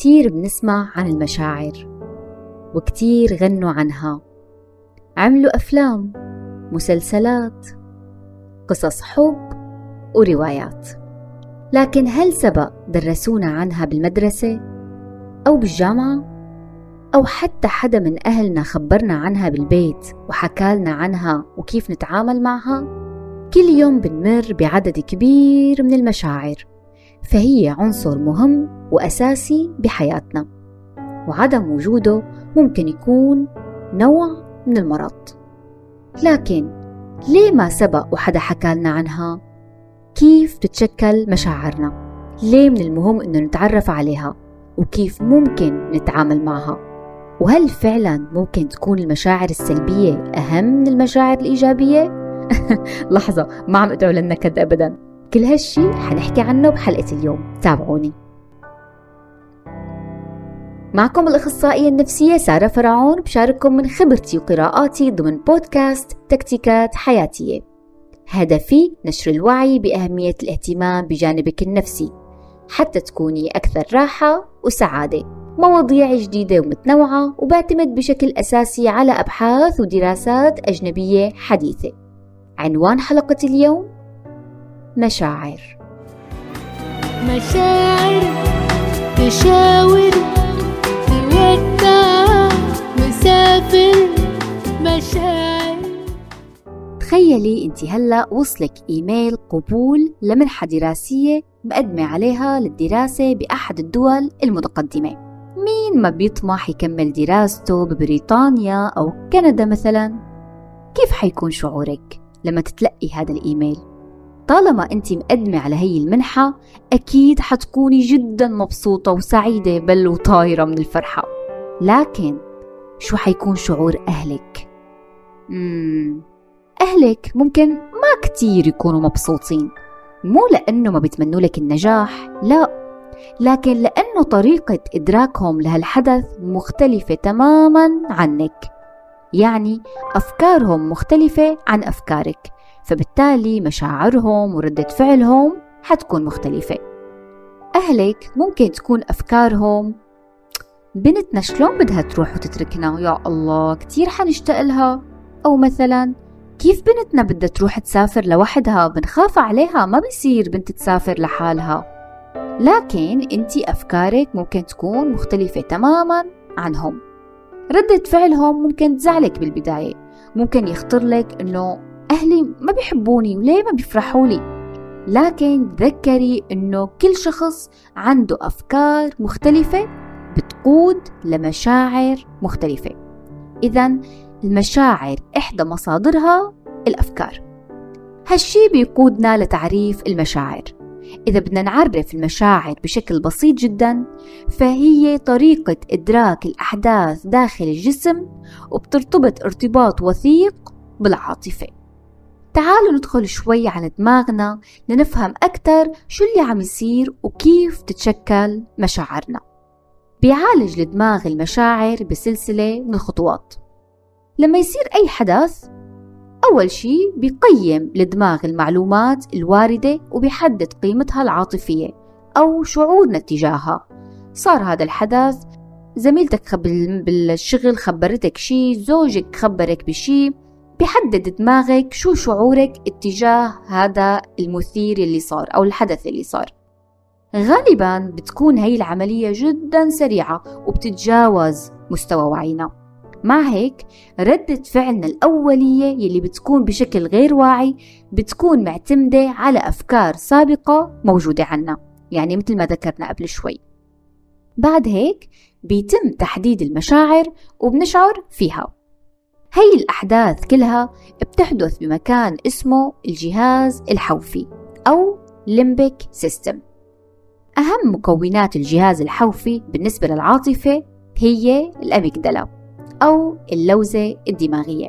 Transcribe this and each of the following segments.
كتير بنسمع عن المشاعر وكتير غنوا عنها. عملوا أفلام مسلسلات قصص حب وروايات. لكن هل سبق درسونا عنها بالمدرسة أو بالجامعة أو حتى حدا من أهلنا خبرنا عنها بالبيت وحكالنا عنها وكيف نتعامل معها؟ كل يوم بنمر بعدد كبير من المشاعر. فهي عنصر مهم وأساسي بحياتنا وعدم وجوده ممكن يكون نوع من المرض لكن ليه ما سبق وحدا حكالنا عنها؟ كيف تتشكل مشاعرنا؟ ليه من المهم إنه نتعرف عليها؟ وكيف ممكن نتعامل معها؟ وهل فعلا ممكن تكون المشاعر السلبية أهم من المشاعر الإيجابية؟ لحظة ما عم أدعو للنكد أبدا كل هالشي حنحكي عنه بحلقة اليوم. تابعوني. معكم الأخصائية النفسية سارة فرعون بشارككم من خبرتي وقراءاتي ضمن بودكاست تكتيكات حياتية. هدفي نشر الوعي بأهمية الاهتمام بجانبك النفسي حتى تكوني أكثر راحة وسعادة. مواضيع جديدة ومتنوعة وبعتمد بشكل أساسي على أبحاث ودراسات أجنبية حديثة. عنوان حلقة اليوم مشاعر. مشاعر تشاور تودع مسافر. مشاعر. تخيلي انت هلا وصلك إيميل قبول لمنحة دراسية مقدمة عليها للدراسة بأحد الدول المتقدمة. مين ما بيطمح يكمل دراسته ببريطانيا أو كندا مثلا؟ كيف حيكون شعورك لما تتلقي هذا الإيميل؟ طالما أنت مقدمة على هي المنحة أكيد حتكوني جدا مبسوطة وسعيدة بل وطايرة من الفرحة لكن شو حيكون شعور أهلك؟ مم. أهلك ممكن ما كتير يكونوا مبسوطين مو لأنه ما بيتمنوا لك النجاح لا لكن لأنه طريقة إدراكهم لهالحدث مختلفة تماما عنك يعني أفكارهم مختلفة عن أفكارك فبالتالي مشاعرهم وردة فعلهم حتكون مختلفة. أهلك ممكن تكون أفكارهم بنتنا شلون بدها تروح وتتركنا؟ يا الله كتير حنشتاق لها. أو مثلا كيف بنتنا بدها تروح تسافر لوحدها؟ بنخاف عليها ما بيصير بنت تسافر لحالها. لكن انت أفكارك ممكن تكون مختلفة تماما عنهم. ردة فعلهم ممكن تزعلك بالبداية. ممكن يخطر لك إنه أهلي ما بيحبوني وليه ما بيفرحوا لي لكن تذكري إنه كل شخص عنده أفكار مختلفة بتقود لمشاعر مختلفة. اذا المشاعر إحدى مصادرها الأفكار. هالشي بيقودنا لتعريف المشاعر. إذا بدنا نعرف المشاعر بشكل بسيط جدا فهي طريقة إدراك الأحداث داخل الجسم وبترتبط ارتباط وثيق بالعاطفة. تعالوا ندخل شوي على دماغنا لنفهم أكثر شو اللي عم يصير وكيف تتشكل مشاعرنا بيعالج الدماغ المشاعر بسلسلة من الخطوات لما يصير أي حدث أول شي بيقيم الدماغ المعلومات الواردة وبيحدد قيمتها العاطفية أو شعورنا تجاهها صار هذا الحدث زميلتك. بالشغل خبرتك شي زوجك خبرك بشي بيحدد دماغك شو شعورك اتجاه هذا المثير اللي صار أو الحدث اللي صار. غالبا بتكون هي العملية جدا سريعة وبتتجاوز مستوى وعينا. مع هيك ردة فعلنا الأولية يلي بتكون بشكل غير واعي بتكون معتمدة على أفكار سابقة موجودة عنا يعني مثل ما ذكرنا قبل شوي. بعد هيك بيتم تحديد المشاعر وبنشعر فيها. هي الأحداث كلها بتحدث بمكان اسمه الجهاز الحوفي أو limbic system أهم مكونات الجهاز الحوفي بالنسبة للعاطفة هي ال amygdala أو اللوزة الدماغية.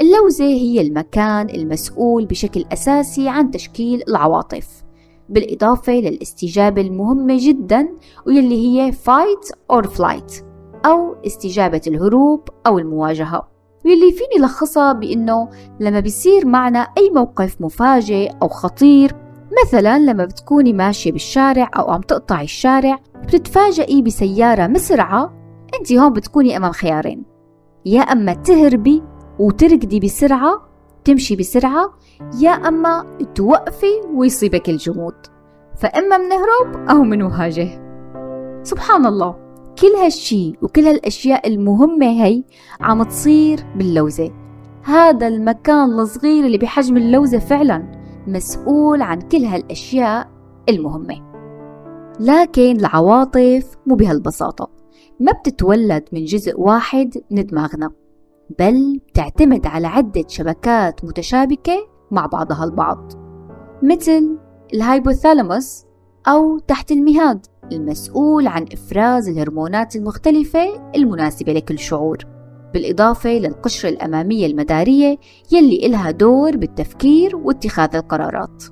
اللوزة هي المكان المسؤول بشكل أساسي عن تشكيل العواطف بالإضافة للاستجابة المهمة جدا واللي هي fight or flight أو استجابة الهروب أو المواجهة. واللي فيني لخصها بأنه لما بيصير معنا أي موقف مفاجئ أو خطير مثلا لما بتكوني ماشية بالشارع أو عم تقطعي الشارع بتتفاجئي بسيارة مسرعة انت هون بتكوني أمام خيارين. يا أما تهربي وتركضي بسرعة تمشي بسرعة يا أما توقفي ويصيبك الجمود. فإما منهرب أو منواجه. سبحان الله. كل هالشي وكل هالأشياء المهمة هي عم تصير باللوزة. هذا المكان الصغير اللي بحجم اللوزة فعلا مسؤول عن كل هالأشياء المهمة. لكن العواطف مو بهالبساطة. ما بتتولد من جزء واحد من دماغنا بل بتعتمد على عدة شبكات متشابكة مع بعضها البعض مثل الهايبوثالاموس أو تحت المهاد. المسؤول عن إفراز الهرمونات المختلفة المناسبة لكل شعور بالإضافة للقشرة الأمامية المدارية يلي إلها دور بالتفكير واتخاذ القرارات.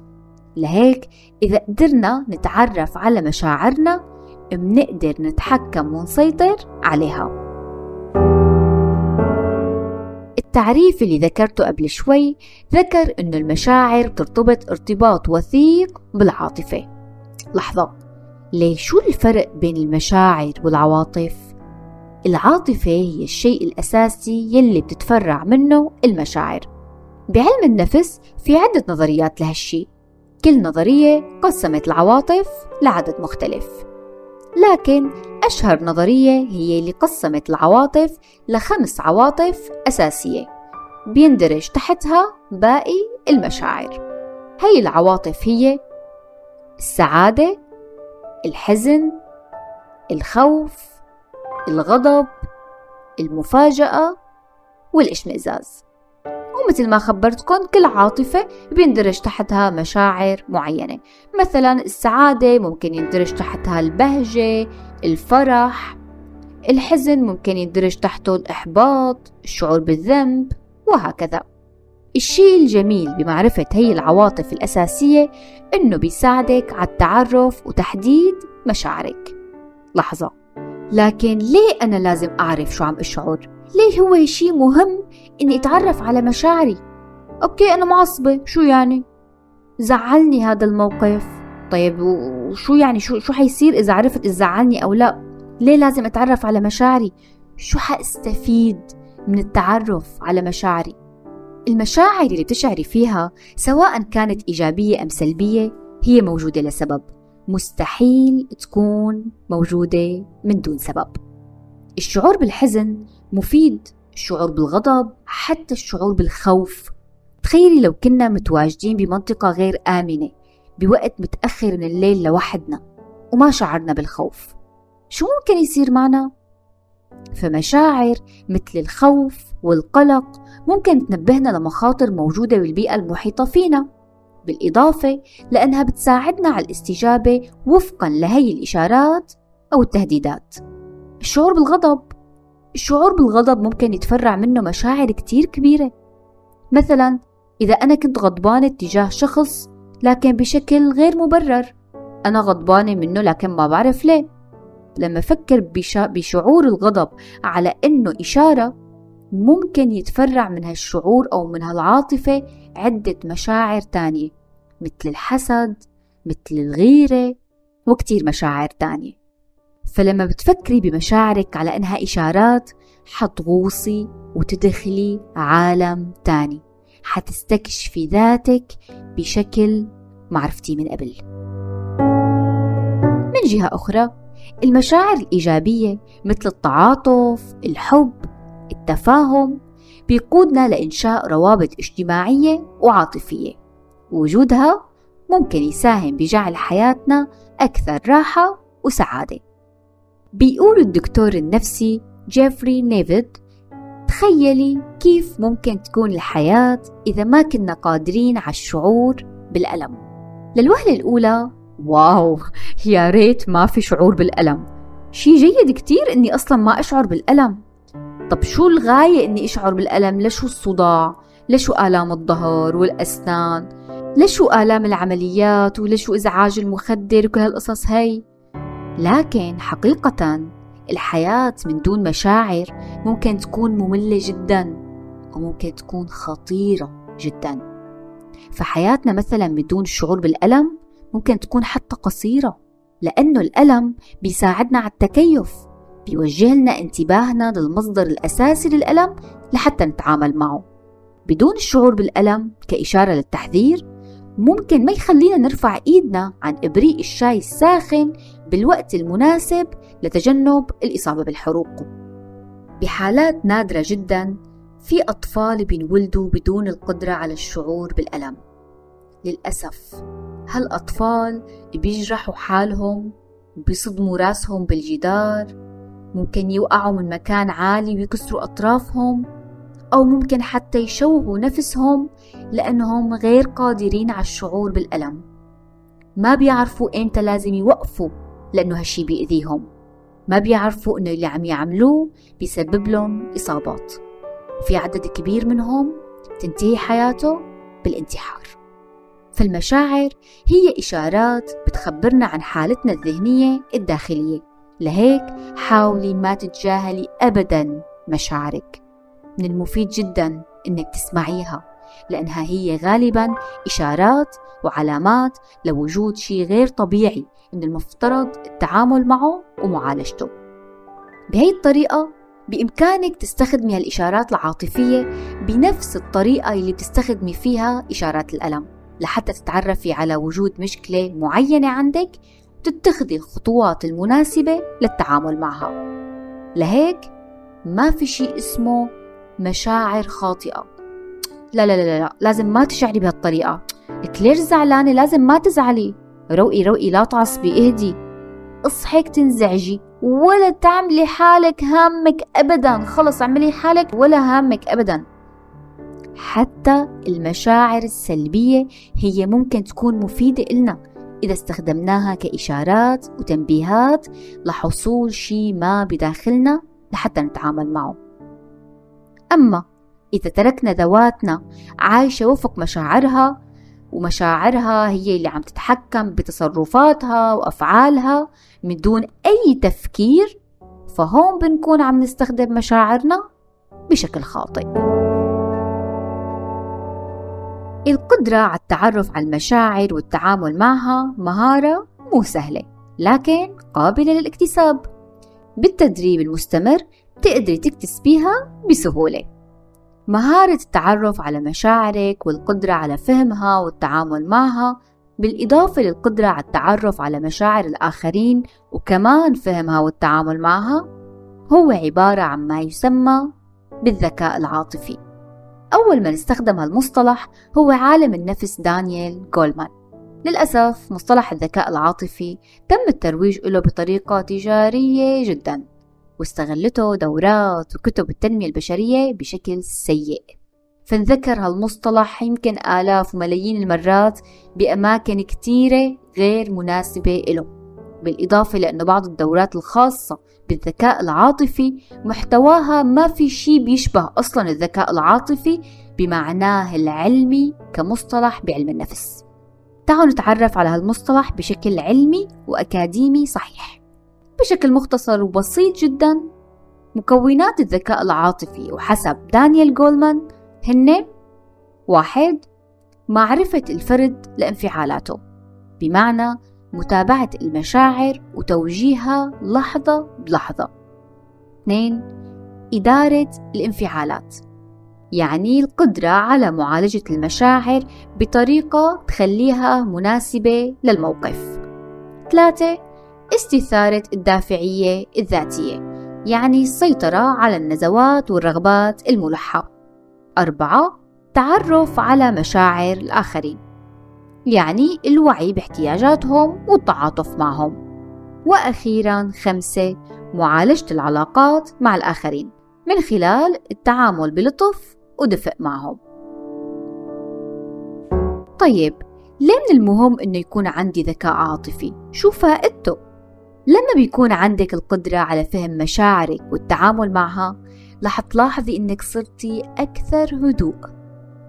لهيك إذا قدرنا نتعرف على مشاعرنا بنقدر نتحكم ونسيطر عليها. التعريف اللي ذكرته قبل شوي ذكر أن المشاعر ترتبط ارتباط وثيق بالعاطفة. لحظة. ليه شو الفرق بين المشاعر والعواطف؟ العاطفة هي الشيء الأساسي يلي بتتفرع منه المشاعر. بعلم النفس في عدة نظريات لهالشي. كل نظرية قسمت العواطف لعدد مختلف. لكن أشهر نظرية هي اللي قسمت العواطف لخمس عواطف أساسية. بيندرج تحتها باقي المشاعر. هي العواطف هي السعادة الحزن الخوف الغضب المفاجأة والاشمئزاز. ومثل ما خبرتكم كل عاطفة بيندرج تحتها مشاعر معينة. مثلا السعادة ممكن يندرج تحتها البهجة الفرح. الحزن ممكن يندرج تحته الإحباط الشعور بالذنب وهكذا. الشيء الجميل بمعرفة هي العواطف الأساسية إنه بيساعدك على التعرف وتحديد مشاعرك. لحظة. لكن ليه أنا لازم أعرف شو عم أشعر؟ ليه هو شيء مهم إني أتعرف على مشاعري؟ أوكي أنا معصبة شو يعني؟ زعلني هذا الموقف. طيب وشو يعني؟ شو شو حيصير إذا عرفت إذا زعلني أو لا؟ ليه لازم أتعرف على مشاعري؟ شو حأستفيد من التعرف على مشاعري؟ المشاعر اللي بتشعري فيها سواء كانت إيجابية أم سلبية هي موجودة لسبب. مستحيل تكون موجودة من دون سبب. الشعور بالحزن مفيد الشعور بالغضب حتى الشعور بالخوف. تخيلي لو كنا متواجدين بمنطقة غير آمنة بوقت متأخر من الليل لوحدنا وما شعرنا بالخوف. شو ممكن يصير معنا؟ فمشاعر مثل الخوف والقلق ممكن تنبهنا لمخاطر موجودة بالبيئة المحيطة فينا. بالإضافة لأنها بتساعدنا على الاستجابة وفقا لهي الإشارات أو التهديدات. الشعور بالغضب. الشعور بالغضب ممكن يتفرع منه مشاعر كتير كبيرة. مثلا إذا أنا كنت غضبانة تجاه شخص لكن بشكل غير مبرر. أنا غضبانة منه لكن ما بعرف ليه. لما فكر بشعور الغضب على إنه إشارة ممكن يتفرع من هالشعور أو من هالعاطفة عدة مشاعر تانية مثل الحسد مثل الغيرة وكتير مشاعر تانية. فلما بتفكري بمشاعرك على إنها إشارات حتغوصي وتدخلي عالم تاني. حتستكشفي ذاتك بشكل ما عرفتيه من قبل. من جهة أخرى المشاعر الإيجابية مثل التعاطف الحب التفاهم بيقودنا لإنشاء روابط اجتماعية وعاطفية. وجودها ممكن يساهم بجعل حياتنا أكثر راحة وسعادة. بيقول الدكتور النفسي جيفري نيفيد تخيلي كيف ممكن تكون الحياة إذا ما كنا قادرين على الشعور بالألم. للوهلة الأولى واو يا ريت ما في شعور بالألم. شي جيد كتير إني أصلا ما أشعر بالألم. طب شو الغاية إني أشعر بالألم؟ لشو الصداع؟ لشو آلام الظهر والأسنان؟ لشو آلام العمليات؟ ولشو إزعاج المخدر وكل هالقصص هاي؟ لكن حقيقة الحياة من دون مشاعر ممكن تكون مملة جدا وممكن تكون خطيرة جدا. فحياتنا مثلا بدون الشعور بالألم ممكن تكون حتى قصيرة لأنه الألم بيساعدنا على التكيف. بيوجه لنا انتباهنا للمصدر الأساسي للألم لحتى نتعامل معه. بدون الشعور بالألم كإشارة للتحذير ممكن ما يخلينا نرفع إيدنا عن إبريق الشاي الساخن بالوقت المناسب لتجنب الإصابة بالحروق. بحالات نادرة جدا في أطفال بينولدوا بدون القدرة على الشعور بالألم. للأسف هالأطفال بيجرحوا حالهم بيصدموا راسهم بالجدار ممكن يوقعوا من مكان عالي ويكسروا أطرافهم أو ممكن حتى يشوهوا نفسهم لأنهم غير قادرين على الشعور بالألم. ما بيعرفوا إمتى لازم يوقفوا لأنه هالشي بيأذيهم. ما بيعرفوا إنه اللي عم يعملوه بيسبب لهم إصابات. وفي عدد كبير منهم تنتهي حياته بالانتحار. فالمشاعر هي إشارات بتخبرنا عن حالتنا الذهنية الداخلية. لهيك حاولي ما تتجاهلي أبدا مشاعرك. من المفيد جدا إنك تسمعيها لأنها هي غالبا إشارات وعلامات لوجود شيء غير طبيعي من المفترض التعامل معه ومعالجته. بهي الطريقة بإمكانك تستخدمي هالإشارات العاطفية بنفس الطريقة اللي بتستخدمي فيها إشارات الألم لحتى تتعرفي على وجود مشكلة معينة عندك وتتخذي الخطوات المناسبة للتعامل معها. لهيك ما في شيء اسمه مشاعر خاطئة. لا لا لا لا لازم ما تشعري بهالطريقة. لك ليش زعلانة لازم ما تزعلي. روقي روقي لا تعصبي اهدي. اصحك تنزعجي ولا تعملي حالك هامك ابدا. خلص اعملي حالك ولا هامك ابدا. حتى المشاعر السلبية هي ممكن تكون مفيدة إلنا. إذا استخدمناها كإشارات وتنبيهات لحصول شيء ما بداخلنا لحتى نتعامل معه. أما إذا تركنا ذواتنا عايشة وفق مشاعرها ومشاعرها هي اللي عم تتحكم بتصرفاتها وأفعالها من دون أي تفكير فهون بنكون عم نستخدم مشاعرنا بشكل خاطئ. القدرة على التعرف على المشاعر والتعامل معها مهارة مو سهلة لكن قابلة للاكتساب. بالتدريب المستمر تقدري تكتسبيها بسهولة. مهارة التعرف على مشاعرك والقدرة على فهمها والتعامل معها بالإضافة للقدرة على التعرف على مشاعر الآخرين وكمان فهمها والتعامل معها هو عبارة عن ما يسمى بالذكاء العاطفي. أول من استخدم هالمصطلح هو عالم النفس دانيال جولمان للأسف مصطلح الذكاء العاطفي تم الترويج له بطريقة تجارية جدا واستغلته دورات وكتب التنمية البشرية بشكل سيء. فانذكر هالمصطلح يمكن آلاف وملايين المرات بأماكن كتيرة غير مناسبة له بالإضافة لأنه بعض الدورات الخاصة بالذكاء العاطفي محتواها ما في شي بيشبه أصلا الذكاء العاطفي بمعناه العلمي كمصطلح بعلم النفس. تعالوا نتعرف على هالمصطلح بشكل علمي وأكاديمي صحيح. بشكل مختصر وبسيط جدا مكونات الذكاء العاطفي وحسب دانيال جولمان هن واحد معرفة الفرد لانفعالاته بمعنى متابعة المشاعر وتوجيهها لحظة بلحظة. اثنين إدارة الانفعالات يعني القدرة على معالجة المشاعر بطريقة تخليها مناسبة للموقف. ثلاثة استثارة الدافعية الذاتية يعني السيطرة على النزوات والرغبات الملحة. أربعة تعرف على مشاعر الآخرين. يعني الوعي باحتياجاتهم والتعاطف معهم وأخيرا خمسة معالجة العلاقات مع الآخرين من خلال التعامل بلطف ودفء معهم طيب ليه من المهم إنه يكون عندي ذكاء عاطفي؟ شو فائدته؟ لما بيكون عندك القدرة على فهم مشاعرك والتعامل معها رح تلاحظي إنك صرتي أكثر هدوء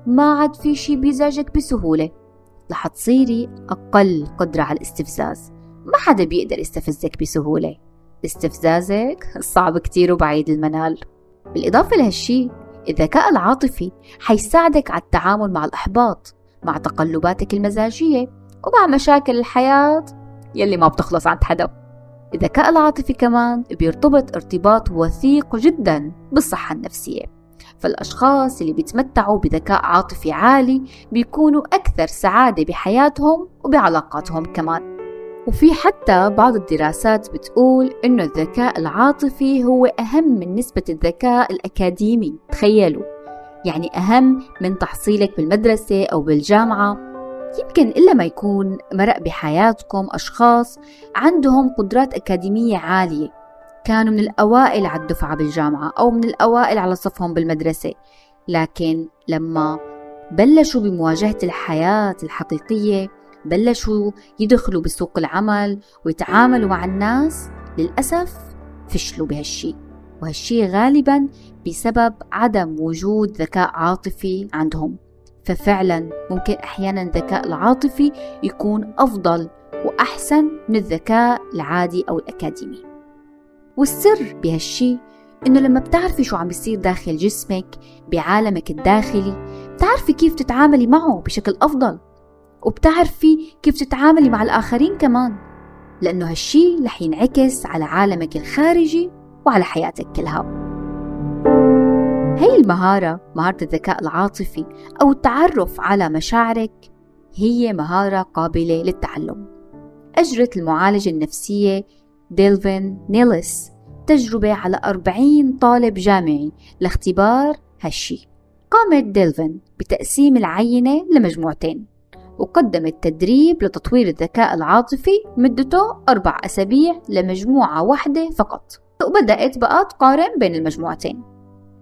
ما عاد في شي بيزعجك بسهولة رح تصيري أقل قدرة على الاستفزاز. ما حدا بيقدر يستفزك بسهولة. استفزازك صعب كتير وبعيد المنال. بالإضافة لهالشي الذكاء العاطفي حيساعدك على التعامل مع الإحباط مع تقلباتك المزاجية ومع مشاكل الحياة يلي ما بتخلص عند حدا. الذكاء العاطفي كمان بيرتبط ارتباط وثيق جدا بالصحة النفسية. فالأشخاص اللي بيتمتعوا بذكاء عاطفي عالي بيكونوا أكثر سعادة بحياتهم وبعلاقاتهم كمان. وفي حتى بعض الدراسات بتقول إنه الذكاء العاطفي هو أهم من نسبة الذكاء الأكاديمي تخيلوا. يعني أهم من تحصيلك بالمدرسة أو بالجامعة. يمكن إلا ما يكون مرق بحياتكم أشخاص عندهم قدرات أكاديمية عالية كانوا من الأوائل على الدفعة بالجامعة أو من الأوائل على صفهم بالمدرسة. لكن لما بلشوا بمواجهة الحياة الحقيقية بلشوا يدخلوا بسوق العمل ويتعاملوا مع الناس للأسف فشلوا بهالشي. وهالشي غالبا بسبب عدم وجود ذكاء عاطفي عندهم. ففعلا ممكن أحيانا الذكاء العاطفي يكون أفضل وأحسن من الذكاء العادي أو الأكاديمي. والسر بهالشي إنه لما بتعرفي شو عم بيصير داخل جسمك بعالمك الداخلي بتعرفي كيف تتعاملي معه بشكل أفضل وبتعرفي كيف تتعاملي مع الآخرين كمان لأنه هالشي رح ينعكس على عالمك الخارجي وعلى حياتك كلها. هي المهارة مهارة الذكاء العاطفي أو التعرف على مشاعرك هي مهارة قابلة للتعلم. أجرت المعالجة النفسية ديلفين نيلس تجربة على 40 طالب جامعي لاختبار هالشي. قامت ديلفين بتقسيم العينة لمجموعتين وقدمت تدريب لتطوير الذكاء العاطفي مدته أربع أسابيع لمجموعة واحدة فقط. وبدأت بقى تقارن بين المجموعتين.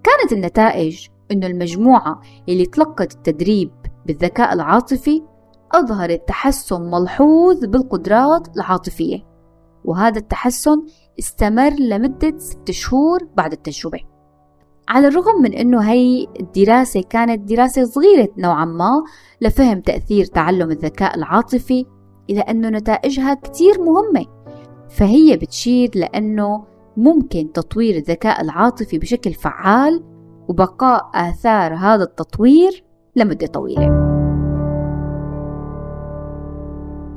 كانت النتائج أنه المجموعة اللي تلقت التدريب بالذكاء العاطفي أظهرت تحسن ملحوظ بالقدرات العاطفية. وهذا التحسن استمر لمدة ست شهور بعد التجربة على الرغم من أنه هي الدراسة كانت دراسة صغيرة نوعا ما لفهم تأثير تعلم الذكاء العاطفي إلى أنه نتائجها كتير مهمة فهي بتشير لأنه ممكن تطوير الذكاء العاطفي بشكل فعال وبقاء آثار هذا التطوير لمدة طويلة.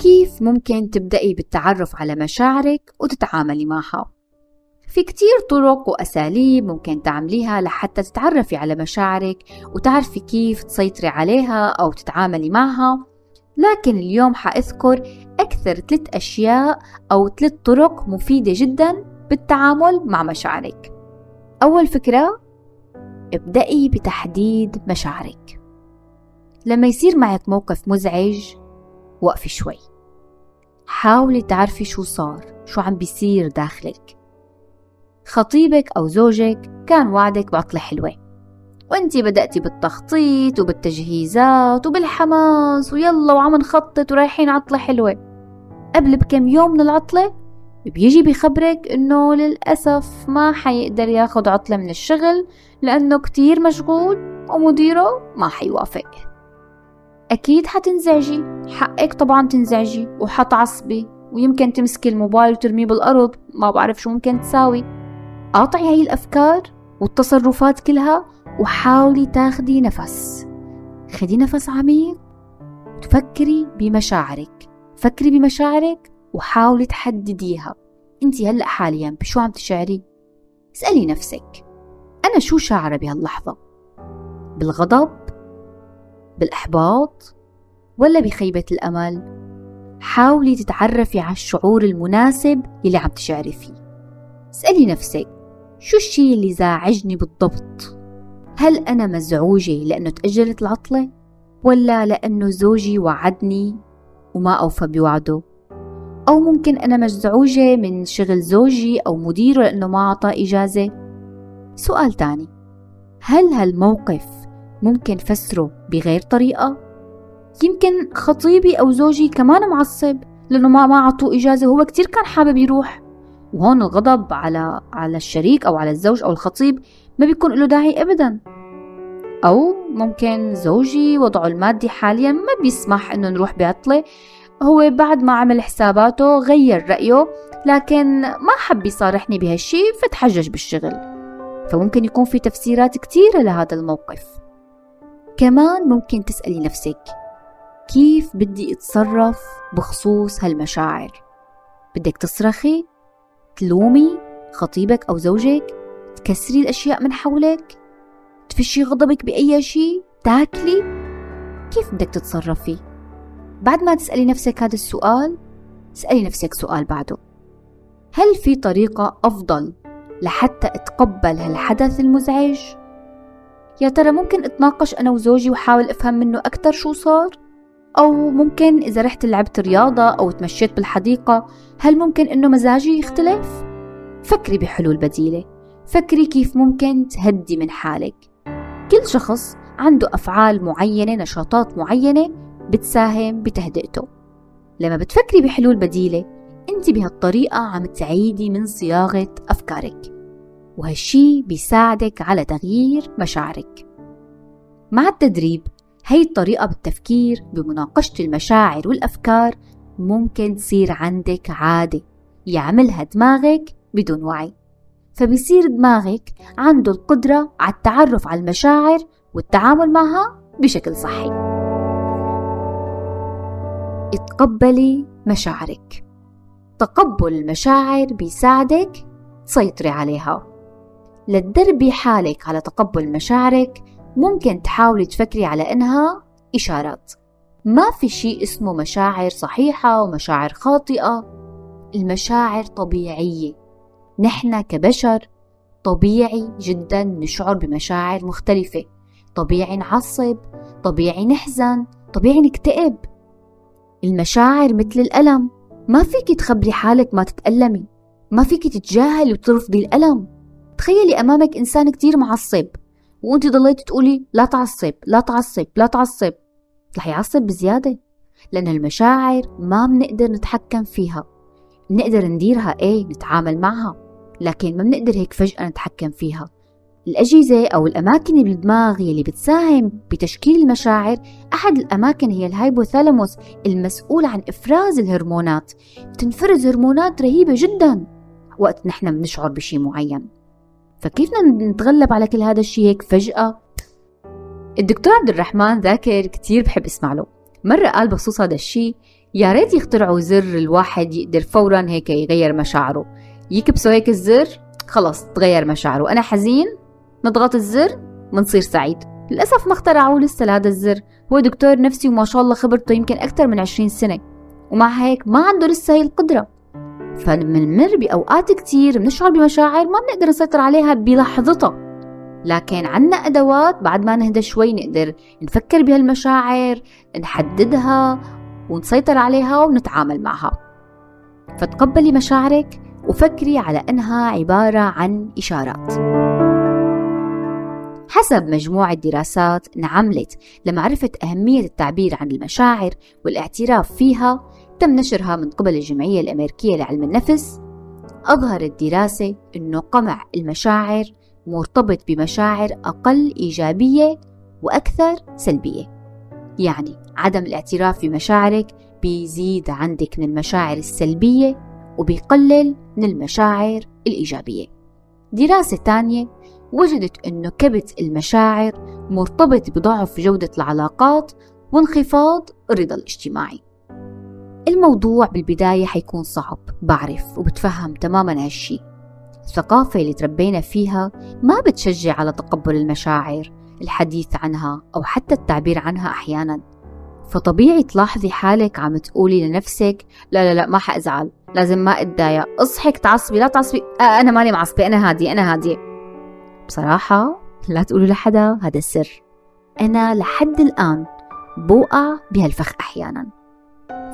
كيف ممكن تبدأي بالتعرف على مشاعرك وتتعاملي معها؟ في كتير طرق وأساليب ممكن تعمليها لحتى تتعرفي على مشاعرك وتعرفي كيف تسيطري عليها أو تتعاملي معها. لكن اليوم حأذكر أكثر ثلاث أشياء أو ثلاث طرق مفيدة جدا بالتعامل مع مشاعرك. أول فكرة ابدأي بتحديد مشاعرك. لما يصير معك موقف مزعج وقفي شوي. حاولي تعرفي شو صار شو عم بيصير داخلك. خطيبك أو زوجك كان وعدك بعطلة حلوة. وانتي بدأتي بالتخطيط وبالتجهيزات وبالحماس ويلا وعم نخطط ورايحين عطلة حلوة. قبل بكم يوم من العطلة بيجي بيخبرك إنه للأسف ما حيقدر ياخد عطلة من الشغل لأنه كتير مشغول ومديره ما حيوافق. أكيد حتنزعجي. حقك طبعا تنزعجي وحتعصبي. ويمكن تمسكي الموبايل وترميه بالأرض. ما بعرف شو ممكن تساوي. قاطعي هاي الأفكار والتصرفات كلها وحاولي تاخدي نفس. خدي نفس عميق. وتفكري بمشاعرك. فكري بمشاعرك وحاولي تحدديها. انت هلأ حاليا بشو عم تشعري؟ اسألي نفسك. أنا شو شاعرة بهاللحظة؟ بالغضب؟ بالإحباط ولا بخيبة الأمل؟ حاولي تتعرفي على الشعور المناسب يلي عم تشعري فيه. اسألي نفسك شو الشي اللي زاعجني بالضبط؟ هل أنا مزعوجة لأنه تأجلت العطلة ولا لأنه زوجي وعدني وما أوفى بوعده؟ أو ممكن أنا مزعوجة من شغل زوجي أو مديره لأنه ما أعطى إجازة؟ سؤال تاني هل هالموقف ممكن فسره بغير طريقة؟ يمكن خطيبي أو زوجي كمان معصب لأنه ما ما عطوه إجازة وهو كتير كان حابب يروح. وهون الغضب على على الشريك أو على الزوج أو الخطيب ما بيكون له داعي ابدا. أو ممكن زوجي وضعه المادي حاليا ما بيسمح إنه نروح بعطلة. هو بعد ما عمل حساباته غير رأيه لكن ما حب يصارحني بهالشي فتحجج بالشغل. فممكن يكون في تفسيرات كتيرة لهذا الموقف. كمان ممكن تسألي نفسك كيف بدي أتصرف بخصوص هالمشاعر؟ بدك تصرخي؟ تلومي خطيبك أو زوجك؟ تكسري الأشياء من حولك؟ تفشي غضبك بأي شيء؟ تاكلي؟ كيف بدك تتصرفي؟ بعد ما تسألي نفسك هذا السؤال اسألي نفسك سؤال بعده. هل في طريقة أفضل لحتى أتقبل هالحدث المزعج؟ يا ترى ممكن أتناقش أنا وزوجي وحاول أفهم منه أكتر شو صار؟ أو ممكن إذا رحت لعبت رياضة أو تمشيت بالحديقة هل ممكن إنه مزاجي يختلف؟ فكري بحلول بديلة فكري كيف ممكن تهدي من حالك كل شخص عنده أفعال معينة نشاطات معينة بتساهم بتهدئته لما بتفكري بحلول بديلة أنت بهالطريقة عم تعيدي من صياغة أفكارك وهالشي بيساعدك على تغيير مشاعرك. مع التدريب هي الطريقة بالتفكير بمناقشة المشاعر والأفكار ممكن تصير عندك عادة يعملها دماغك بدون وعي. فبيصير دماغك عنده القدرة على التعرف على المشاعر والتعامل معها بشكل صحي. اتقبلي مشاعرك. تقبل المشاعر بيساعدك تسيطري عليها. لتدربي حالك على تقبل مشاعرك. ممكن تحاولي تفكري على إنها إشارات. ما في شيء اسمه مشاعر صحيحة ومشاعر خاطئة. المشاعر طبيعية. نحن كبشر طبيعي جدا نشعر بمشاعر مختلفة. طبيعي نعصب طبيعي نحزن طبيعي نكتئب. المشاعر مثل الألم. ما فيك تخبري حالك ما تتألمي. ما فيك تتجاهلي وترفضي الألم. تخيلي أمامك إنسان كتير معصب وأنت ضليتي تقولي لا تعصب لا تعصب لا تعصب. رح يعصب بزيادة لأن المشاعر ما بنقدر نتحكم فيها. بنقدر نديرها إيه نتعامل معها. لكن ما بنقدر هيك فجأة نتحكم فيها. الأجهزة أو الأماكن بالدماغ يلي بتساهم بتشكيل المشاعر أحد الأماكن هي الهايبوثالاموس المسؤول عن إفراز الهرمونات. بتنفرز هرمونات رهيبة جدا. وقت نحن بنشعر بشي معين. فكيف نتغلب على كل هذا الشيء هيك فجأة؟ الدكتور عبد الرحمن ذاكر كتير بحب اسمع له. مرة قال بخصوص هذا الشيء يا ريت يخترعوا زر الواحد يقدر فورا هيك يغير مشاعره. يكبسوا هيك الزر خلص تغير مشاعره. أنا حزين؟ نضغط الزر؟ منصير سعيد. للأسف ما اخترعوا لسه هذا الزر. هو دكتور نفسي وما شاء الله خبرته يمكن أكثر من 20 سنة. ومع هيك ما عنده لسه هي القدرة. فمنمر بأوقات كتير بنشعر بمشاعر ما بنقدر نسيطر عليها بلحظتها. لكن عنا أدوات بعد ما نهدى شوي نقدر نفكر بهالمشاعر نحددها ونسيطر عليها ونتعامل معها. فتقبلي مشاعرك وفكري على أنها عبارة عن إشارات. حسب مجموعة دراسات انعملت لمعرفة أهمية التعبير عن المشاعر والاعتراف فيها تم نشرها من قبل الجمعية الأمريكية لعلم النفس أظهرت دراسة أنه قمع المشاعر مرتبط بمشاعر أقل إيجابية وأكثر سلبية. يعني عدم الاعتراف بمشاعرك بيزيد عندك من المشاعر السلبية وبيقلل من المشاعر الإيجابية. دراسة تانية وجدت أنه كبت المشاعر مرتبط بضعف جودة العلاقات وانخفاض الرضا الاجتماعي. الموضوع بالبداية حيكون صعب بعرف وبتفهم تماما هالشي. الثقافة اللي تربينا فيها ما بتشجع على تقبل المشاعر الحديث عنها أو حتى التعبير عنها أحيانا. فطبيعي تلاحظي حالك عم تقولي لنفسك لا لا لا ما حأزعل لازم ما أتضايق اصحك تعصبي لا تعصبي آه أنا ماني معصبة أنا هادية أنا هادية. بصراحة لا تقولوا لحدا هذا السر. أنا لحد الآن بوقع بهالفخ أحيانا.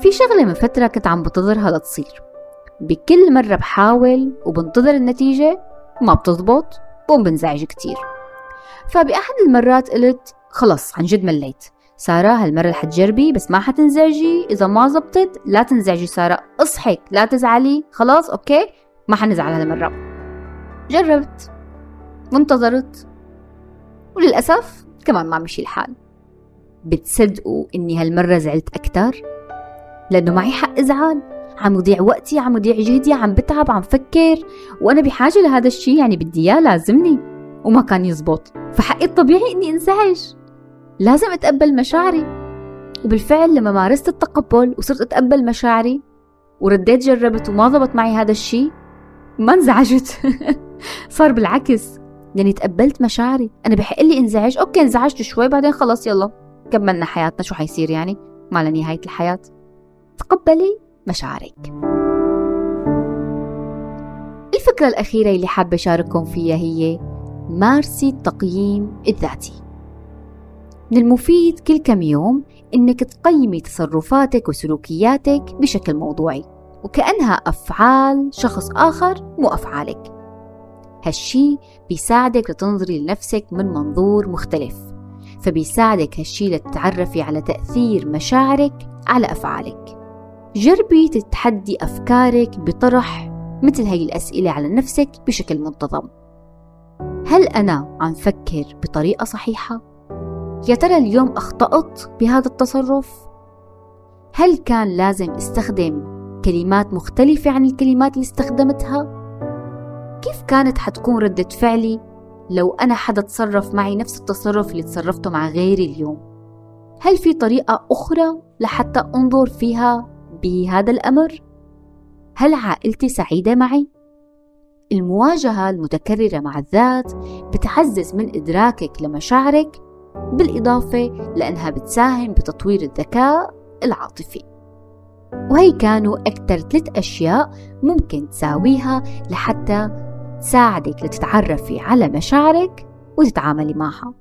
في شغلة من فترة كنت عم بنتظرها لتصير. بكل مرة بحاول وبنتظر النتيجة ما بتزبط وبنزعج كتير. فبأحد المرات قلت خلص عن جد مليت. سارة هالمرة رح تجربي بس ما حتنزعجي إذا ما زبطت لا تنزعجي سارة. اصحك لا تزعلي. خلاص أوكي؟ ما حنزعل هالمرة. جربت وانتظرت وللأسف كمان ما مشي الحال بتصدقوا إني هالمرة زعلت أكتر؟ لأنه معي حق أزعل عم يضيع وقتي عم يضيع جهدي عم بتعب عم فكر. وأنا بحاجة لهذا الشيء يعني بدي إياه لازمني. وما كان يزبط. فحقي الطبيعي إني انزعج لازم أتقبل مشاعري. وبالفعل لما مارست التقبل وصرت أتقبل مشاعري ورديت جربت وما ضبط معي هذا الشيء ما انزعجت. صار بالعكس. يعني تقبلت مشاعري. أنا بحق لي انزعج. أوكي انزعجت شوي بعدين خلص يلا كملنا حياتنا. شو حيصير يعني؟ ما لنهاية الحياة. تقبلي مشاعرك. الفكرة الأخيرة اللي حابة أشارككم فيها هي مارسي التقييم الذاتي. من المفيد كل كم يوم إنك تقيمي تصرفاتك وسلوكياتك بشكل موضوعي وكأنها أفعال شخص آخر مو أفعالك. هالشي بيساعدك لتنظري لنفسك من منظور مختلف فبيساعدك هالشي لتتعرفي على تأثير مشاعرك على أفعالك. جربي تتحدي أفكارك بطرح مثل هاي الأسئلة على نفسك بشكل منتظم هل أنا عم فكر بطريقة صحيحة؟ يا ترى اليوم أخطأت بهذا التصرف؟ هل كان لازم استخدم كلمات مختلفة عن الكلمات اللي استخدمتها؟ كيف كانت حتكون ردة فعلي لو أنا حدا تصرف معي نفس التصرف اللي تصرفته مع غيري اليوم؟ هل في طريقة أخرى لحتى أنظر فيها بهذا الأمر؟ هل عائلتي سعيدة معي؟ المواجهة المتكررة مع الذات بتعزز من إدراكك لمشاعرك بالإضافة لأنها بتساهم بتطوير الذكاء العاطفي وهي كانوا أكثر ثلاث أشياء ممكن تساويها لحتى تساعدك لتتعرفي على مشاعرك وتتعاملي معها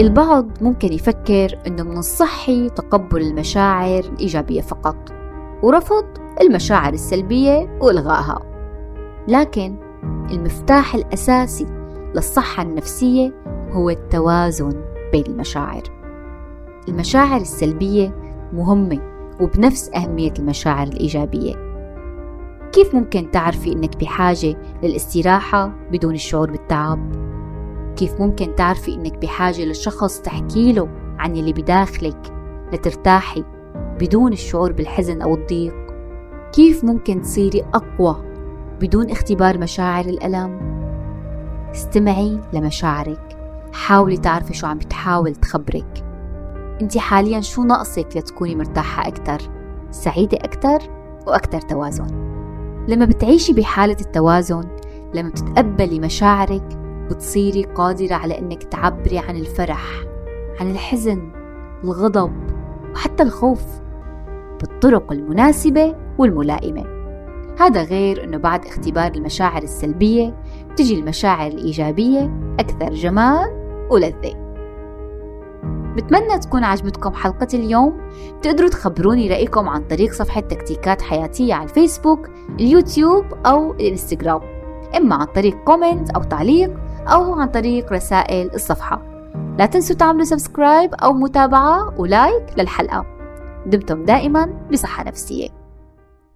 البعض ممكن يفكر أنه من الصحي تقبل المشاعر الإيجابية فقط ورفض المشاعر السلبية وإلغائها. لكن المفتاح الأساسي للصحة النفسية هو التوازن بين المشاعر. المشاعر السلبية مهمة وبنفس أهمية المشاعر الإيجابية. كيف ممكن تعرفي إنك بحاجة للاستراحة بدون الشعور بالتعب؟ كيف ممكن تعرفي إنك بحاجة لشخص تحكي له عن اللي بداخلك لترتاحي بدون الشعور بالحزن أو الضيق؟ كيف ممكن تصيري أقوى بدون اختبار مشاعر الألم؟ استمعي لمشاعرك حاولي تعرفي شو عم بتحاول تخبرك أنت حاليا شو ناقصك لتكوني مرتاحة أكتر سعيدة أكتر وأكتر توازن لما بتعيشي بحالة التوازن لما بتتقبلي مشاعرك بتصيري قادرة على إنك تعبري عن الفرح عن الحزن الغضب وحتى الخوف بالطرق المناسبة والملائمة. هذا غير أنه بعد اختبار المشاعر السلبية تجي المشاعر الإيجابية أكثر جمال ولذة. بتمنى تكون عجبتكم حلقة اليوم. تقدروا تخبروني رأيكم عن طريق صفحة تكتيكات حياتية على الفيسبوك اليوتيوب أو الإنستغرام. إما عن طريق comment أو تعليق أو عن طريق رسائل الصفحة. لا تنسوا تعملوا subscribe أو متابعة و like للحلقة. دمتم دائما بصحة نفسية.